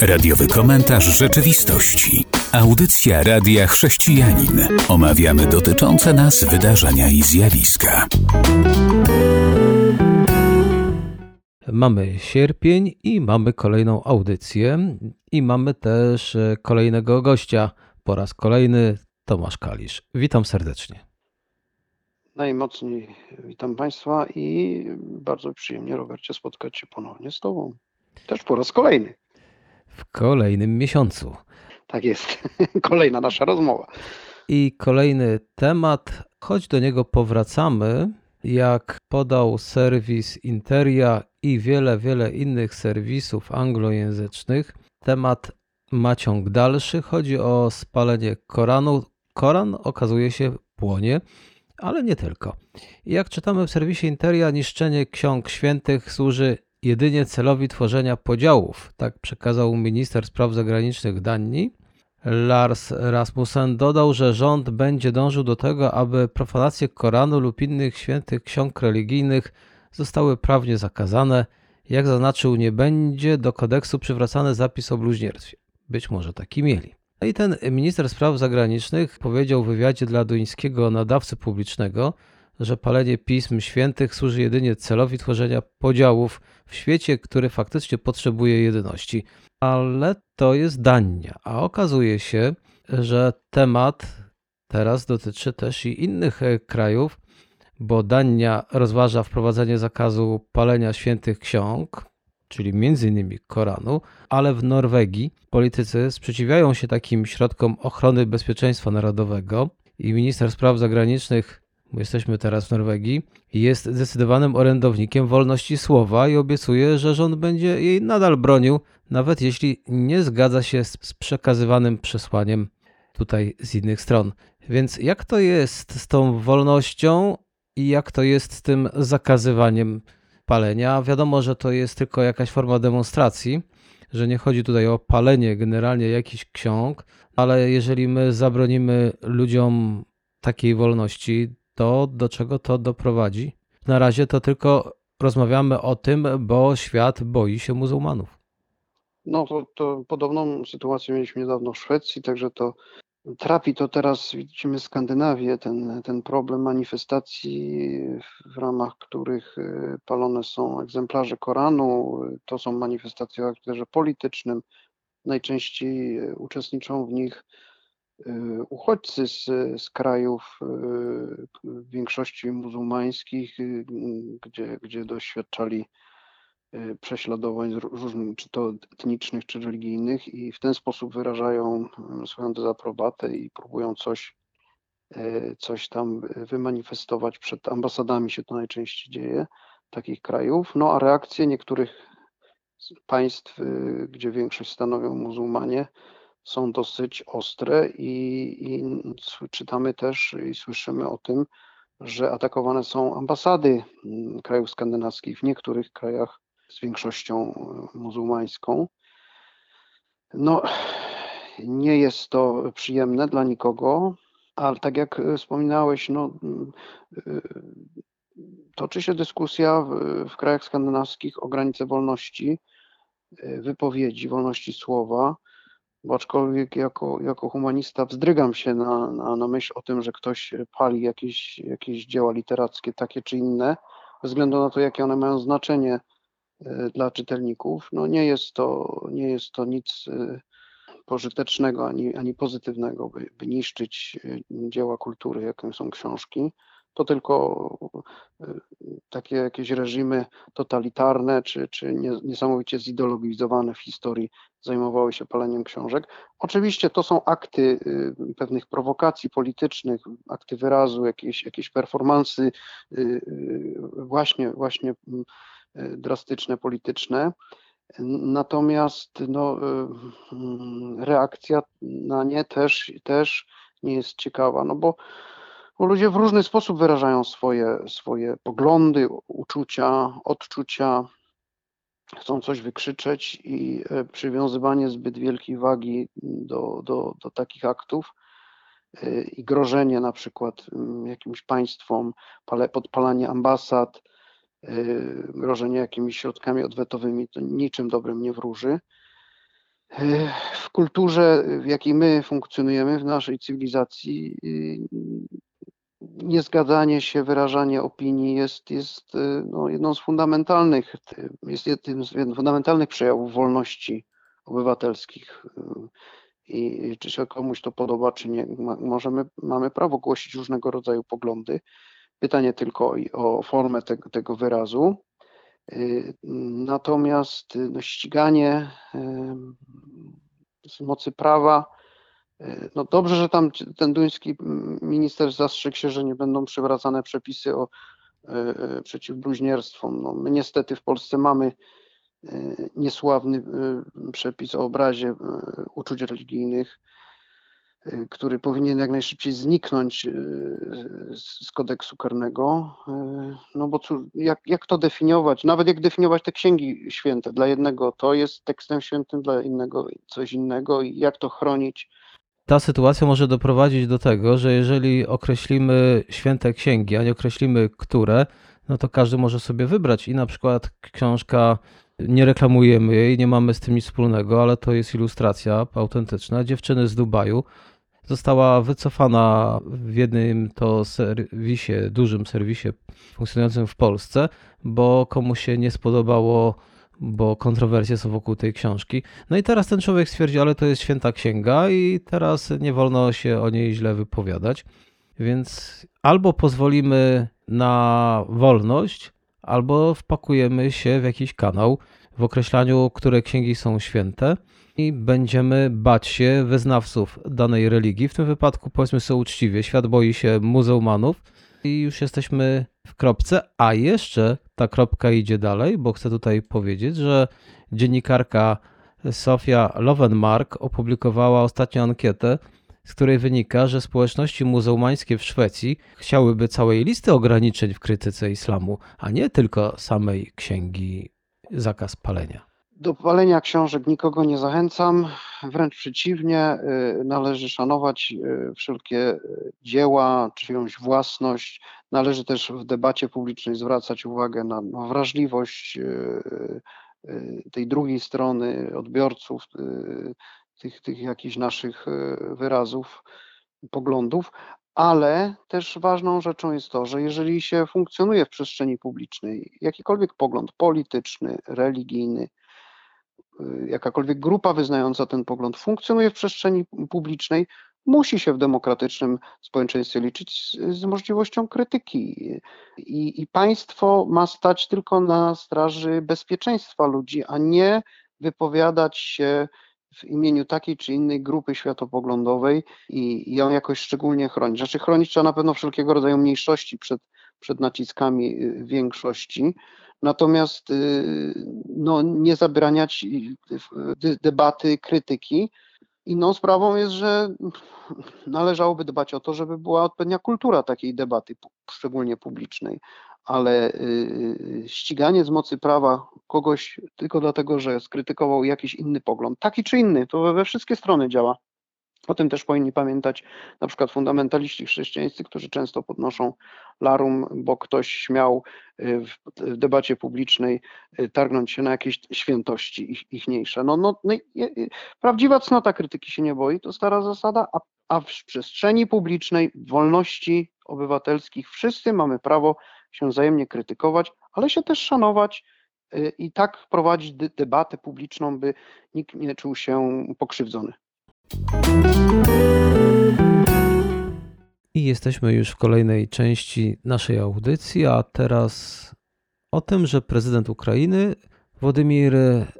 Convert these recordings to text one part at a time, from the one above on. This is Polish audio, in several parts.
Radiowy komentarz rzeczywistości. Audycja Radia Chrześcijanin. Omawiamy dotyczące nas wydarzenia i zjawiska. Mamy sierpień i mamy kolejną audycję i mamy też e, kolejnego gościa. Po raz kolejny Tomasz Kalisz. Witam serdecznie. Najmocniej witam Państwa i bardzo przyjemnie, Robercie, spotkać się ponownie z Tobą. Też po raz kolejny. W kolejnym miesiącu. Tak jest. Kolejna nasza rozmowa. I kolejny temat, choć do niego powracamy, jak podał serwis Interia i wiele, wiele innych serwisów anglojęzycznych, temat ma ciąg dalszy. Chodzi o spalenie Koranu. Koran okazuje się płonie, ale nie tylko. Jak czytamy w serwisie Interia, niszczenie ksiąg świętych służy jedynie celowi tworzenia podziałów. Tak przekazał minister spraw zagranicznych Danii. Lars Rasmussen dodał, że rząd będzie dążył do tego, aby profanacje Koranu lub innych świętych ksiąg religijnych zostały prawnie zakazane. Jak zaznaczył, nie będzie do kodeksu przywracany zapis o bluźnierstwie. Być może taki mieli. No i ten minister spraw zagranicznych powiedział w wywiadzie dla duńskiego nadawcy publicznego, że palenie pism świętych służy jedynie celowi tworzenia podziałów w świecie, który faktycznie potrzebuje jedyności. Ale to jest Dania, a okazuje się, że temat teraz dotyczy też i innych e, krajów, bo Dania rozważa wprowadzenie zakazu palenia świętych ksiąg, czyli m.in. Koranu, ale w Norwegii politycy sprzeciwiają się takim środkom ochrony bezpieczeństwa narodowego i minister spraw zagranicznych jesteśmy teraz w Norwegii, jest zdecydowanym orędownikiem wolności słowa i obiecuje, że rząd będzie jej nadal bronił, nawet jeśli nie zgadza się z przekazywanym przesłaniem tutaj z innych stron. Więc jak to jest z tą wolnością i jak to jest z tym zakazywaniem palenia? Wiadomo, że to jest tylko jakaś forma demonstracji, że nie chodzi tutaj o palenie generalnie jakichś ksiąg, ale jeżeli my zabronimy ludziom takiej wolności, to do czego to doprowadzi. Na razie to tylko rozmawiamy o tym, bo świat boi się muzułmanów. No to, to podobną sytuację mieliśmy niedawno w Szwecji, także to trapi to teraz, widzimy Skandynawię, ten, ten problem manifestacji, w ramach których y, palone są egzemplarze Koranu. To są manifestacje o charakterze politycznym. Najczęściej y, uczestniczą w nich uchodźcy z, z krajów y, w większości muzułmańskich, y, gdzie, gdzie doświadczali prześladowań różnych, czy to etnicznych, czy religijnych, i w ten sposób wyrażają swoją dezaprobatę i próbują coś, coś tam wymanifestować przed ambasadami, się to najczęściej dzieje, takich krajów. No a reakcje niektórych państw, gdzie większość stanowią muzułmanie, są dosyć ostre i, i czytamy też i słyszymy o tym, że atakowane są ambasady mm, krajów skandynawskich w niektórych krajach z większością e, muzułmańską. No, nie jest to przyjemne dla nikogo, ale tak jak e, wspominałeś, no, mm, e, toczy się dyskusja w, w krajach skandynawskich o granice wolności wypowiedzi, wolności słowa bo aczkolwiek jako, jako humanista wzdrygam się na, na, na myśl o tym, że ktoś pali jakieś, jakieś dzieła literackie, takie czy inne, ze względu na to, jakie one mają znaczenie e, dla czytelników. No nie jest to, nie jest to nic e, pożytecznego ani, ani pozytywnego, by, by niszczyć e, dzieła kultury, jakim są książki to tylko y, takie jakieś reżimy totalitarne czy, czy niesamowicie zideologizowane w historii zajmowały się paleniem książek. Oczywiście to są akty y, pewnych prowokacji politycznych, akty wyrazu, jakieś, jakieś performansy y, właśnie, właśnie drastyczne, polityczne. Natomiast no, reakcja na nie też, też nie jest ciekawa, no bo bo ludzie w różny sposób wyrażają swoje, swoje poglądy, uczucia, odczucia, chcą coś wykrzyczeć i e, przywiązywanie zbyt wielkiej wagi do, do, do takich aktów e, i grożenie na przykład mm, jakimś państwom, podpalanie ambasad, e, grożenie jakimiś środkami odwetowymi, to niczym dobrym nie wróży. w kulturze, w jakiej my funkcjonujemy, w naszej cywilizacji, niezgadzanie się, wyrażanie opinii jest, jest no, jedną z fundamentalnych, jest jednym z fundamentalnych przejawów wolności obywatelskich. I czy się komuś to podoba, czy nie, możemy, mamy prawo głosić różnego rodzaju poglądy. Pytanie tylko o formę tego, tego wyrazu. Natomiast no, ściganie z mocy prawa, no dobrze, że tam ten duński minister zastrzegł się, że nie będą przywracane przepisy o przeciw bluźnierstwom. No, my niestety w Polsce mamy niesławny przepis o obrazie uczuć religijnych, który powinien jak najszybciej zniknąć z kodeksu karnego. No bo cóż, jak, jak to definiować? Nawet jak definiować te księgi święte, dla jednego to jest tekstem świętym, dla innego coś innego i jak to chronić? Ta sytuacja może doprowadzić do tego, że jeżeli określimy święte księgi, a nie określimy które, no to każdy może sobie wybrać i na przykład książka nie reklamujemy jej, nie mamy z tym nic wspólnego, ale to jest ilustracja autentyczna. Dziewczyny z Dubaju została wycofana w jednym to serwisie, dużym serwisie funkcjonującym w Polsce, bo komuś się nie spodobało, bo kontrowersje są wokół tej książki. No i teraz ten człowiek stwierdzi, ale to jest święta księga i teraz nie wolno się o niej źle wypowiadać. Więc albo pozwolimy na wolność, albo wpakujemy się w jakiś kanał w określaniu, które księgi są święte i będziemy bać się wyznawców danej religii. W tym wypadku powiedzmy sobie uczciwie, świat boi się muzułmanów i już jesteśmy w kropce, a jeszcze ta kropka idzie dalej, bo chcę tutaj powiedzieć, że dziennikarka Sofia Lovenmark opublikowała ostatnią ankietę, z której wynika, że społeczności muzułmańskie w Szwecji chciałyby całej listy ograniczeń w krytyce islamu, a nie tylko samej księgi zakaz palenia. Do palenia książek nikogo nie zachęcam, wręcz przeciwnie, y, należy szanować y, wszelkie y, dzieła, czyjąś własność. Należy też w debacie publicznej zwracać uwagę na, wrażliwość tej drugiej strony, odbiorców tych, tych jakichś naszych wyrazów, poglądów, ale też ważną rzeczą jest to, że jeżeli się funkcjonuje w przestrzeni publicznej, jakikolwiek pogląd polityczny, religijny, jakakolwiek grupa wyznająca ten pogląd funkcjonuje w przestrzeni publicznej, musi się w demokratycznym społeczeństwie liczyć z, z możliwością krytyki. I, I, państwo ma stać tylko na straży bezpieczeństwa ludzi, a nie wypowiadać się w imieniu takiej czy innej grupy światopoglądowej i ją jakoś szczególnie chronić. Znaczy chronić trzeba na pewno wszelkiego rodzaju mniejszości przed, przed naciskami y, większości, natomiast y, no, nie zabraniać y, debaty, krytyki. Inną sprawą jest, że należałoby dbać o to, żeby była odpowiednia kultura takiej debaty, szczególnie publicznej ale y, y, ściganie z mocy prawa kogoś tylko dlatego, że skrytykował jakiś inny pogląd, taki czy inny, to we wszystkie strony działa. O tym też powinni pamiętać na przykład fundamentaliści chrześcijańscy, którzy często podnoszą larum, bo ktoś śmiał y, w, debacie publicznej targnąć się na jakieś świętości ich, ichniejsze. No, no, no, prawdziwa cnota krytyki się nie boi, to stara zasada, a, a w przestrzeni publicznej, wolności obywatelskich wszyscy mamy prawo się wzajemnie krytykować, ale się też szanować y, i tak prowadzić debatę publiczną, by nikt nie czuł się pokrzywdzony. I jesteśmy już w kolejnej części naszej audycji, a teraz o tym, że prezydent Ukrainy Władimir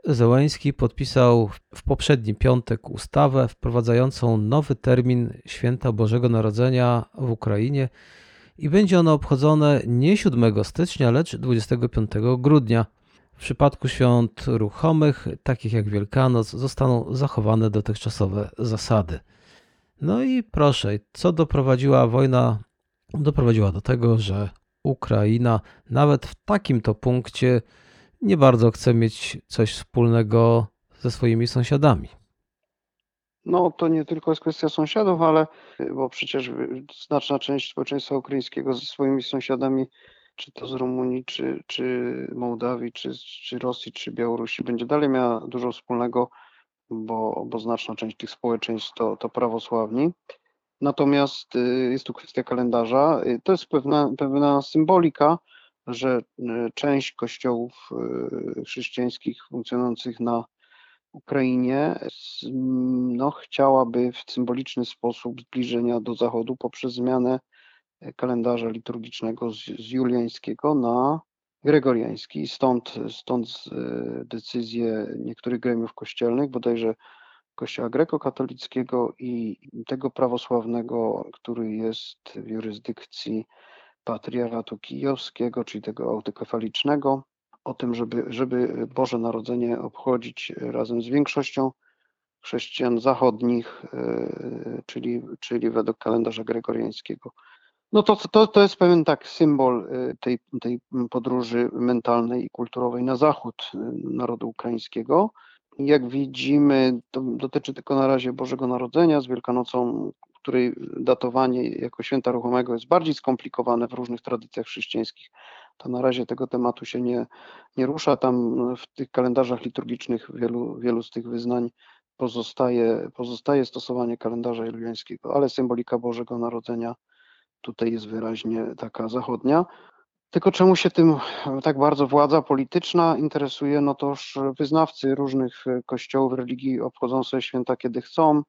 Zełański podpisał w poprzedni piątek ustawę wprowadzającą nowy termin Święta Bożego Narodzenia w Ukrainie i będzie ono obchodzone nie 7 stycznia, lecz 25 grudnia. W przypadku świąt ruchomych, takich jak Wielkanoc, zostaną zachowane dotychczasowe zasady. No i proszę, co doprowadziła wojna? Doprowadziła do tego, że Ukraina nawet w takim to punkcie nie bardzo chce mieć coś wspólnego ze swoimi sąsiadami. No, to nie tylko jest kwestia sąsiadów, ale bo przecież znaczna część społeczeństwa ukraińskiego ze swoimi sąsiadami, czy to z Rumunii, czy, czy Mołdawii, czy, czy Rosji, czy Białorusi, będzie dalej miała dużo wspólnego bo, bo znaczna część tych społeczeństw to, to prawosławni. Natomiast y, jest tu kwestia kalendarza. Y, To jest pewna, pewna symbolika, że y, część kościołów chrześcijańskich funkcjonujących na Ukrainie no, chciałaby w symboliczny sposób zbliżenia do Zachodu poprzez zmianę kalendarza liturgicznego z, z juliańskiego na gregoriański. Stąd, stąd e, decyzje niektórych gremiów kościelnych, bodajże Kościoła grekokatolickiego i tego prawosławnego, który jest w jurysdykcji patriarchatu kijowskiego, czyli tego autokefalicznego, o tym, żeby, żeby Boże Narodzenie obchodzić razem z większością chrześcijan zachodnich, e, czyli, czyli według kalendarza gregoriańskiego. No to, to, to jest pewien tak symbol e, tej, tej podróży mentalnej i kulturowej na zachód e, narodu ukraińskiego. Jak widzimy, to dotyczy tylko na razie Bożego Narodzenia z Wielkanocą, której datowanie jako święta ruchomego jest bardziej skomplikowane w różnych tradycjach chrześcijańskich. To na razie tego tematu się nie, nie rusza. Tam w tych kalendarzach liturgicznych wielu, wielu z tych wyznań pozostaje, pozostaje stosowanie kalendarza juliańskiego, ale symbolika Bożego Narodzenia tutaj jest wyraźnie taka zachodnia. Tylko czemu się tym tak bardzo władza polityczna interesuje? No toż wyznawcy różnych e, kościołów, religii obchodzą sobie święta kiedy chcą.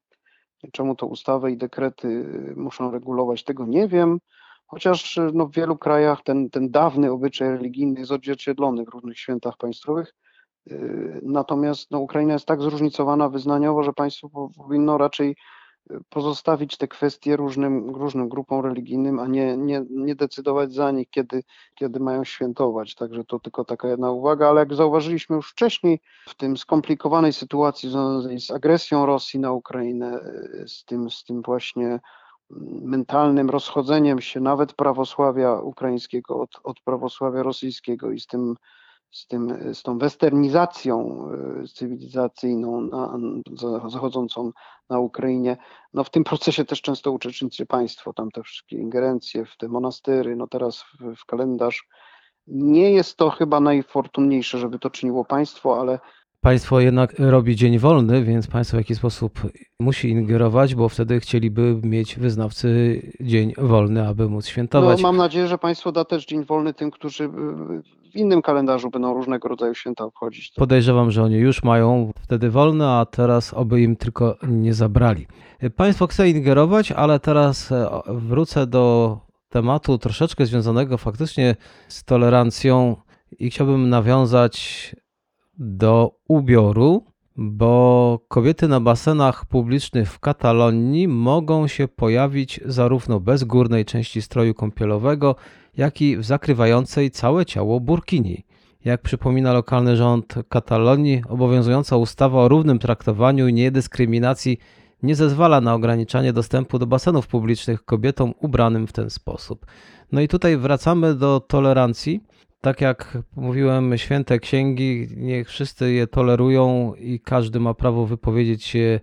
Czemu to ustawy i dekrety e, muszą regulować, tego nie wiem. Chociaż e, no, w wielu krajach ten, ten dawny obyczaj religijny jest odzwierciedlony w różnych świętach państwowych. Natomiast no, Ukraina jest tak zróżnicowana wyznaniowo, że państwo po- powinno raczej pozostawić te kwestie różnym, różnym grupom religijnym, a nie, nie, nie decydować za nich, kiedy, kiedy mają świętować. Także to tylko taka jedna uwaga, ale jak zauważyliśmy już wcześniej, w tym skomplikowanej sytuacji związanej z agresją Rosji na Ukrainę, yy, z tym, z tym właśnie mm, mentalnym rozchodzeniem się nawet prawosławia ukraińskiego od, od prawosławia rosyjskiego i z tym z, tym, z tą westernizacją e, cywilizacyjną zachodzącą na Ukrainie. No w tym procesie też często uczestniczy państwo, tam te wszystkie ingerencje w te monastyry, no teraz w, w kalendarz. Nie jest to chyba najfortunniejsze, żeby to czyniło państwo, ale Państwo jednak robi dzień wolny, więc państwo w jakiś sposób musi ingerować, bo wtedy chcieliby mieć wyznawcy dzień wolny, aby móc no, świętować. mam nadzieję, że państwo da też dzień wolny tym, którzy y, w innym kalendarzu będą różnego rodzaju święta obchodzić. Podejrzewam, że oni już mają wtedy wolne, a teraz oby im tylko nie zabrali. Państwo chce ingerować, ale teraz e, wrócę do tematu troszeczkę związanego faktycznie z tolerancją i chciałbym nawiązać do ubioru, bo kobiety na basenach publicznych w Katalonii mogą się pojawić zarówno bez górnej części stroju kąpielowego, jak i w zakrywającej całe ciało burkini. Jak przypomina lokalny rząd Katalonii, obowiązująca ustawa o równym traktowaniu i niedyskryminacji nie zezwala na ograniczanie dostępu do basenów publicznych kobietom ubranym w ten sposób. No i tutaj wracamy do tolerancji. Tak jak mówiłem, święte księgi, niech wszyscy je tolerują i każdy ma prawo wypowiedzieć się,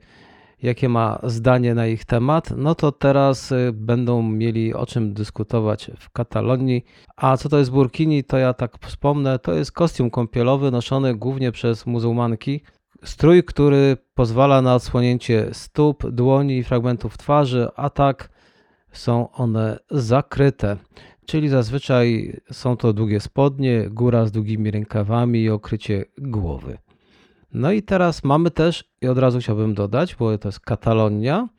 jakie ma zdanie na ich temat. No to teraz y, będą mieli o czym dyskutować w Katalonii. A co to jest burkini, to ja tak wspomnę, to jest kostium kąpielowy noszony głównie przez muzułmanki. Strój, który pozwala na odsłonięcie stóp, dłoni i fragmentów twarzy, a tak są one zakryte. Czyli zazwyczaj są to długie spodnie, góra z długimi rękawami i okrycie głowy. No i teraz mamy też, i od razu chciałbym dodać, bo to jest Katalonia,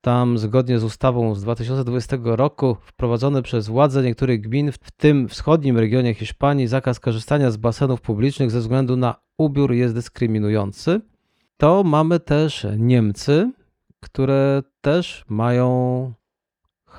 tam zgodnie z ustawą z 2020 roku wprowadzony przez władze niektórych gmin, w tym wschodnim regionie Hiszpanii, zakaz korzystania z basenów publicznych ze względu na ubiór jest dyskryminujący. To mamy też Niemcy, które też mają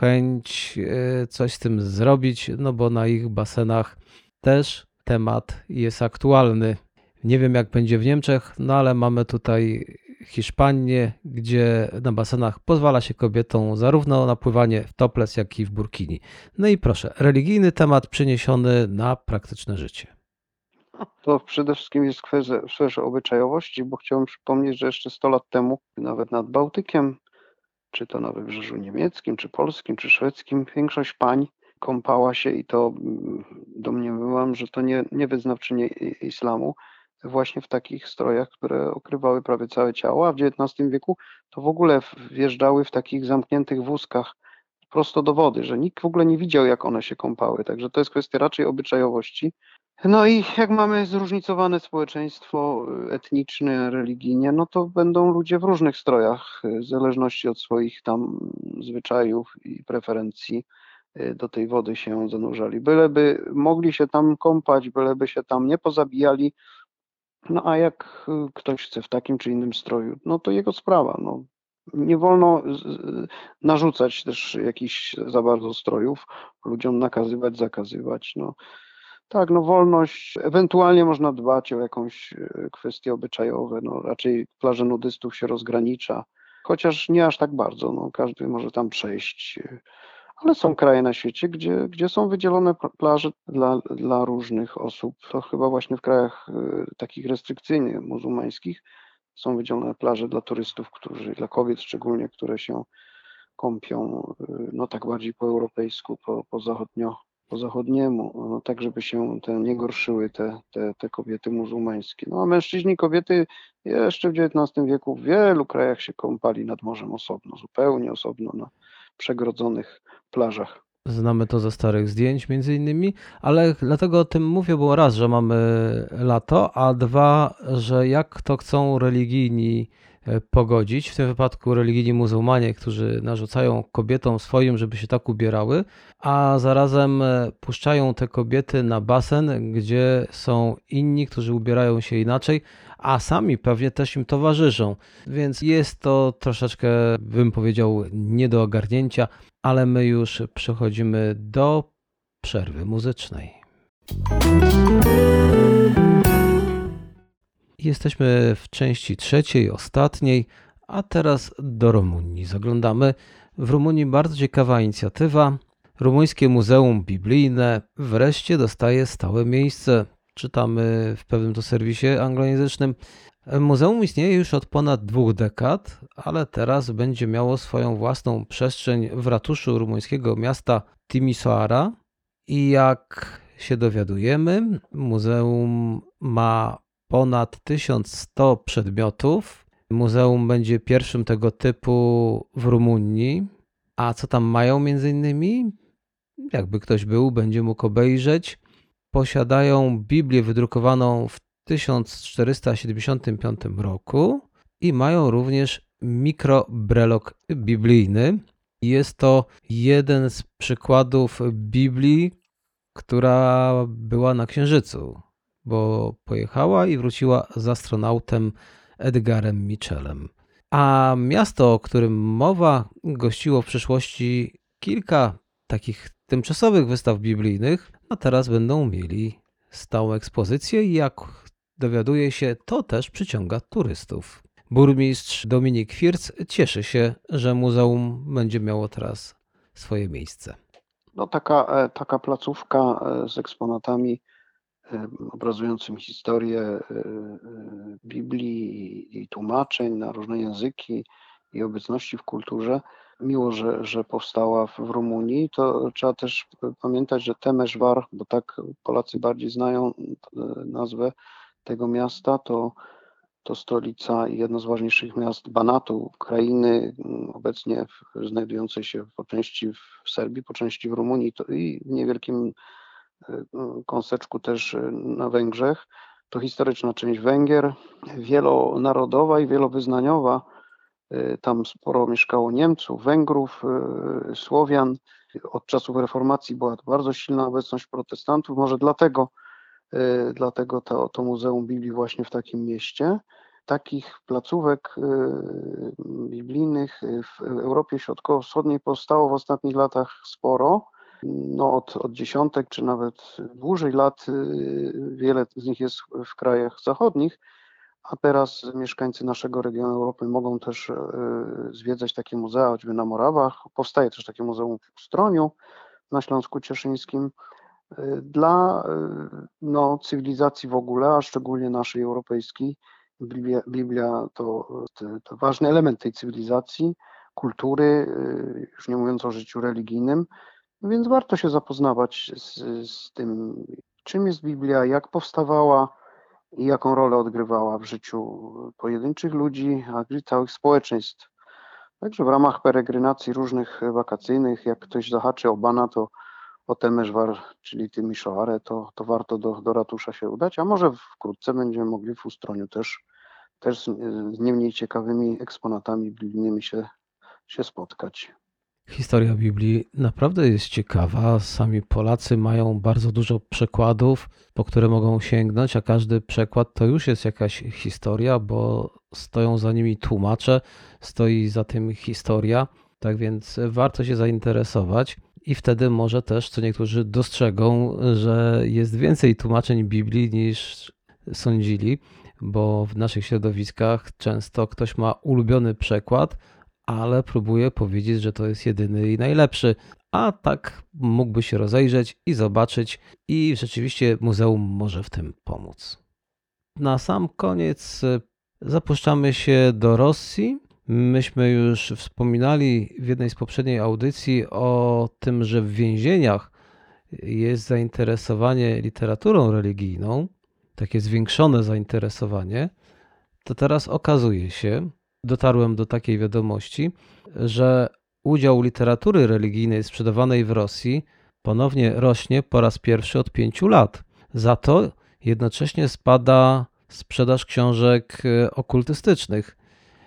chęć e, coś z tym zrobić, no bo na ich basenach też temat jest aktualny. Nie wiem jak będzie w Niemczech, no ale mamy tutaj Hiszpanię, gdzie na basenach pozwala się kobietom zarówno na pływanie w topless, jak i w burkini. No i proszę, religijny temat przeniesiony na praktyczne życie. To przede wszystkim jest kwestia, kwestia obyczajowości, bo chciałbym przypomnieć, że jeszcze 100 lat temu, nawet nad Bałtykiem, czy to na wybrzeżu niemieckim, czy polskim, czy szwedzkim, większość pań kąpała się i to mm, domniemywam, że to nie, nie wyznawczynie islamu, właśnie w takich strojach, które okrywały prawie całe ciało, a w XIX wieku to w ogóle wjeżdżały w takich zamkniętych wózkach prosto do wody, że nikt w ogóle nie widział, jak one się kąpały. Także to jest kwestia raczej obyczajowości. No i jak mamy zróżnicowane społeczeństwo etniczne, religijnie, no to będą ludzie w różnych strojach, w zależności od swoich tam zwyczajów i preferencji y, do tej wody się zanurzali. Byleby mogli się tam kąpać, byleby się tam nie pozabijali, no a jak ktoś chce w takim czy innym stroju, no to jego sprawa. No. Nie wolno narzucać też jakichś za bardzo strojów, ludziom nakazywać, zakazywać. No. Tak, no wolność, ewentualnie można dbać o jakąś e, kwestie obyczajowe, no raczej plaże nudystów się rozgranicza, chociaż nie aż tak bardzo, no każdy może tam przejść, e, ale są kraje na świecie, gdzie, gdzie są wydzielone plaże dla, dla różnych osób, to chyba właśnie w krajach e, takich restrykcyjnych, muzułmańskich, są wydzielone plaże dla turystów, którzy, dla kobiet szczególnie, które się kąpią, no tak bardziej po europejsku, po, po zachodnio po zachodniemu, no, tak żeby się te nie gorszyły te, te, te kobiety muzułmańskie. No a mężczyźni, kobiety jeszcze w XIX wieku w wielu krajach się kąpali nad morzem osobno, zupełnie osobno na przegrodzonych plażach. Znamy to ze starych zdjęć między innymi, ale dlatego o tym mówię, bo raz, że mamy lato, a dwa, że jak to chcą religijni E, pogodzić. W tym wypadku religijni muzułmanie, którzy narzucają kobietom swoim, żeby się tak ubierały, a zarazem e, puszczają te kobiety na basen, gdzie są inni, którzy ubierają się inaczej, a sami pewnie też im towarzyszą. Więc jest to troszeczkę, bym powiedział, nie do ogarnięcia, ale my już przechodzimy do przerwy muzycznej. Jesteśmy w części trzeciej, ostatniej, a teraz do Rumunii. Zaglądamy. W Rumunii bardzo ciekawa inicjatywa. Rumuńskie Muzeum Biblijne wreszcie dostaje stałe miejsce. Czytamy w pewnym to serwisie anglojęzycznym. Muzeum istnieje już od ponad dwóch dekad, ale teraz będzie miało swoją własną przestrzeń w ratuszu rumuńskiego miasta Timisoara. I jak się dowiadujemy, muzeum ma ponad 1100 przedmiotów. Muzeum będzie pierwszym tego typu w Rumunii. A co tam mają między innymi? Jakby ktoś był, będzie mógł obejrzeć. Posiadają Biblię wydrukowaną w 1475 roku i mają również mikrobrelok biblijny. Jest to jeden z przykładów Biblii, która była na Księżycu bo pojechała i wróciła z astronautem Edgarem Mitchellem. A miasto, o którym mowa, gościło w przeszłości kilka takich tymczasowych wystaw biblijnych, a teraz będą mieli stałą ekspozycję i jak dowiaduje się, to też przyciąga turystów. Burmistrz Dominik Firc cieszy się, że muzeum będzie miało teraz swoje miejsce. No taka, e, taka placówka e, z eksponatami historię e, e, Biblii i tłumaczeń na różne języki i obecności w kulturze. Miło, że, że powstała w Rumunii. To trzeba też pamiętać, że Temeszwar, bo tak Polacy bardziej znają e, nazwę tego miasta, to, to stolica i jedno z ważniejszych miast Banatu, krainy obecnie znajdującej się po części w Serbii, po części w Rumunii to i w niewielkim kąseczku też y, na Węgrzech. To historyczna część Węgier, wielonarodowa i wielowyznaniowa. Y, tam sporo mieszkało Niemców, Węgrów, y, Słowian. Od czasów reformacji była bardzo silna obecność protestantów. Może dlatego, dlatego to, to Muzeum Biblii właśnie w takim mieście. Takich placówek biblijnych w Europie Środkowo-Wschodniej powstało w ostatnich latach sporo no od, od dziesiątek czy nawet dłużej lat y, wiele z nich jest w krajach zachodnich, a teraz mieszkańcy naszego regionu Europy mogą też y, zwiedzać takie muzea, choćby na Morawach. Powstaje też takie muzeum w Stroniu na Śląsku Cieszyńskim y, dla no, cywilizacji w ogóle, a szczególnie naszej europejskiej. Biblia, Biblia to, to ważny element tej cywilizacji, kultury, już nie mówiąc o życiu religijnym. Więc warto się zapoznawać z, z tym, czym jest Biblia, jak powstawała i jaką rolę odgrywała w życiu pojedynczych ludzi, a i całych społeczeństw. Także w ramach peregrinacji różnych wakacyjnych, jak ktoś zahaczy o Bana, to o Temeszwar, czyli Tymiszoare, to, to warto do, do ratusza się udać, a może wkrótce będziemy mogli w Ustroniu też, też z, z nie mniej ciekawymi eksponatami biblijnymi się, się spotkać. Historia Biblii naprawdę jest ciekawa. Sami Polacy mają bardzo dużo przekładów, po które mogą sięgnąć, a każdy przekład to już jest jakaś historia, bo stoją za nimi tłumacze, stoi za tym historia. Tak więc warto się zainteresować i wtedy może też co niektórzy dostrzegą, że jest więcej tłumaczeń Biblii niż sądzili, bo w naszych środowiskach często ktoś ma ulubiony przekład, ale próbuje powiedzieć, że to jest jedyny i najlepszy. A tak mógłby się rozejrzeć i zobaczyć, i rzeczywiście muzeum może w tym pomóc. Na sam koniec zapuszczamy się do Rosji Myśmy już wspominali w jednej z poprzedniej audycji o tym, że w więzieniach jest zainteresowanie literaturą religijną, takie zwiększone zainteresowanie. To teraz okazuje się, dotarłem do takiej wiadomości, że udział literatury religijnej sprzedawanej w Rosji ponownie rośnie po raz pierwszy od pięciu lat. Za to jednocześnie spada sprzedaż książek okultystycznych.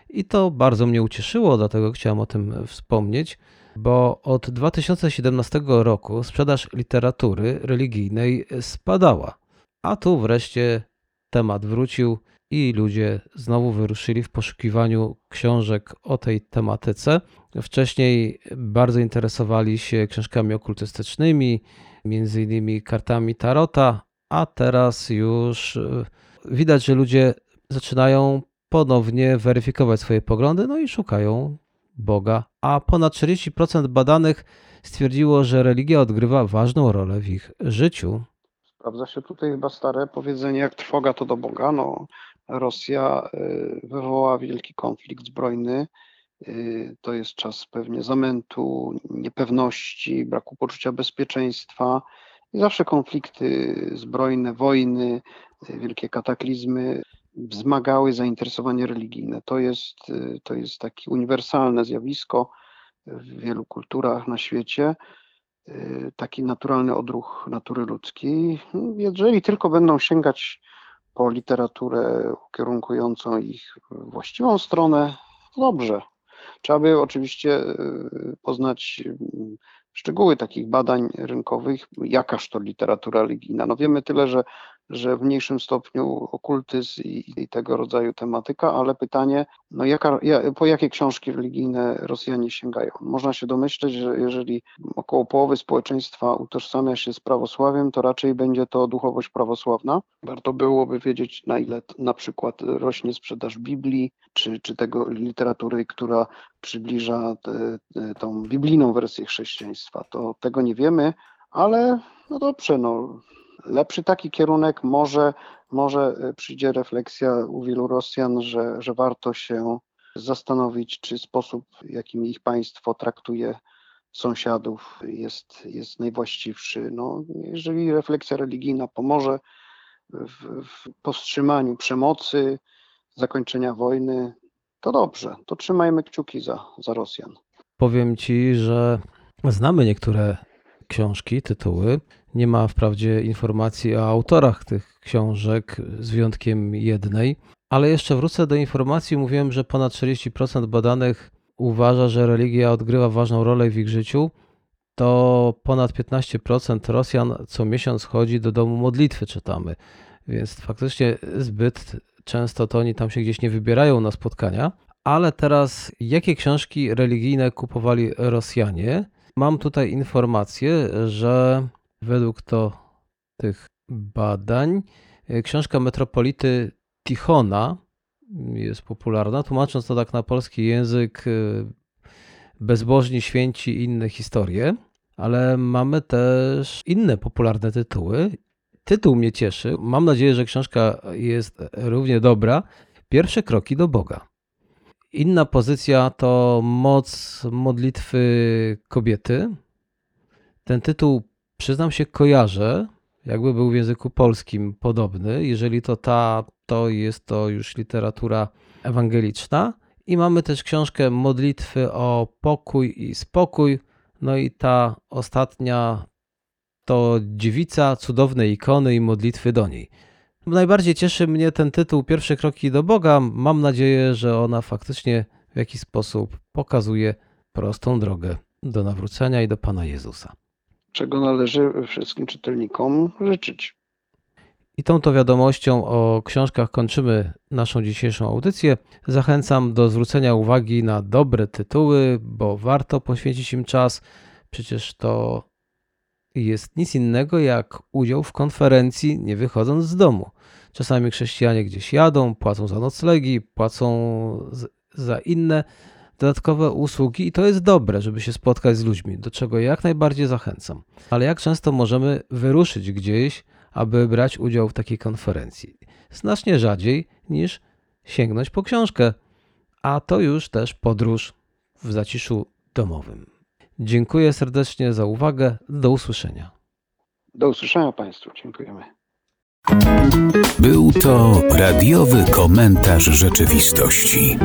I to bardzo mnie ucieszyło, dlatego chciałem o tym wspomnieć, bo od 2017 roku sprzedaż literatury religijnej spadała. A tu wreszcie temat wrócił i ludzie znowu wyruszyli w poszukiwaniu książek o tej tematyce. Wcześniej bardzo interesowali się książkami okultystycznymi, między innymi kartami Tarota, a teraz już e, widać, że ludzie zaczynają ponownie weryfikować swoje poglądy, no i szukają Boga. A ponad 40% badanych stwierdziło, że religia odgrywa ważną rolę w ich życiu. Sprawdza się tutaj chyba stare powiedzenie, jak trwoga to do Boga. No, Rosja y, wywołała wielki konflikt zbrojny. Y, to jest czas pewnie zamętu, niepewności, braku poczucia bezpieczeństwa. I zawsze konflikty zbrojne, wojny, y, wielkie kataklizmy wzmagały zainteresowanie religijne. To jest, to jest takie uniwersalne zjawisko w wielu kulturach na świecie, taki naturalny odruch natury ludzkiej. Jeżeli tylko będą sięgać po literaturę ukierunkującą ich właściwą stronę, dobrze. Trzeba by oczywiście y, poznać szczegóły takich badań rynkowych, jakaż to literatura religijna. No wiemy tyle, że że w mniejszym stopniu okultyzm i, i tego rodzaju tematyka, ale pytanie, no jaka, po jakie książki religijne Rosjanie sięgają? Można się domyśleć, że jeżeli około połowy społeczeństwa utożsamia się z prawosławiem, to raczej będzie to duchowość prawosławna. Warto byłoby wiedzieć, na ile na przykład rośnie sprzedaż Biblii, czy, czy tego literatury, która przybliża te, te, tą biblijną wersję chrześcijaństwa. To tego nie wiemy, ale no dobrze, no, lepszy taki kierunek, może, może e, przyjdzie refleksja u wielu Rosjan, że, że warto się zastanowić, czy sposób, jakim ich państwo traktuje sąsiadów jest, jest najwłaściwszy. No, jeżeli refleksja religijna pomoże w, w powstrzymaniu przemocy, zakończenia wojny, to dobrze, to trzymajmy kciuki za, za Rosjan. Powiem ci, że znamy niektóre książki, tytuły. Nie ma wprawdzie informacji o autorach tych książek, z wyjątkiem jednej, ale jeszcze wrócę do informacji. Mówiłem, że ponad 40% badanych uważa, że religia odgrywa ważną rolę w ich życiu. To ponad 15% Rosjan co miesiąc chodzi do domu modlitwy, czytamy. Więc faktycznie zbyt często to oni tam się gdzieś nie wybierają na spotkania. Ale teraz, jakie książki religijne kupowali Rosjanie? Mam tutaj informację, że według to tych badań e, książka metropolity Tichona jest popularna. Tłumacząc to tak na polski język, e, bezbożni, święci inne historie, ale mamy też inne popularne tytuły. Tytuł mnie cieszy. Mam nadzieję, że książka jest równie dobra. Pierwsze kroki do Boga. Inna pozycja to Moc modlitwy kobiety. Ten tytuł, przyznam się, kojarzę. jakby był w języku polskim podobny. Jeżeli to ta, to jest to już literatura ewangeliczna. I mamy też książkę Modlitwy o pokój i spokój. No i ta ostatnia to Dziewica, cudowne ikony i modlitwy do niej. Najbardziej cieszy mnie ten tytuł Pierwsze kroki do Boga. Mam nadzieję, że ona faktycznie w jakiś sposób pokazuje prostą drogę do nawrócenia i do Pana Jezusa. Czego należy wszystkim czytelnikom życzyć. I tą to wiadomością o książkach kończymy naszą dzisiejszą audycję. Zachęcam do zwrócenia uwagi na dobre tytuły, bo warto poświęcić im czas. Przecież to jest nic innego jak udział w konferencji, nie wychodząc z domu. Czasami chrześcijanie gdzieś jadą, płacą za noclegi, płacą za inne dodatkowe usługi i to jest dobre, żeby się spotkać z ludźmi, do czego jak najbardziej zachęcam. Ale jak często możemy wyruszyć gdzieś, aby brać udział w takiej konferencji? Znacznie rzadziej niż sięgnąć po książkę, a to już też podróż w zaciszu domowym. Dziękuję serdecznie za uwagę. Do usłyszenia. Do usłyszenia Państwu. Dziękujemy. Był to radiowy komentarz rzeczywistości.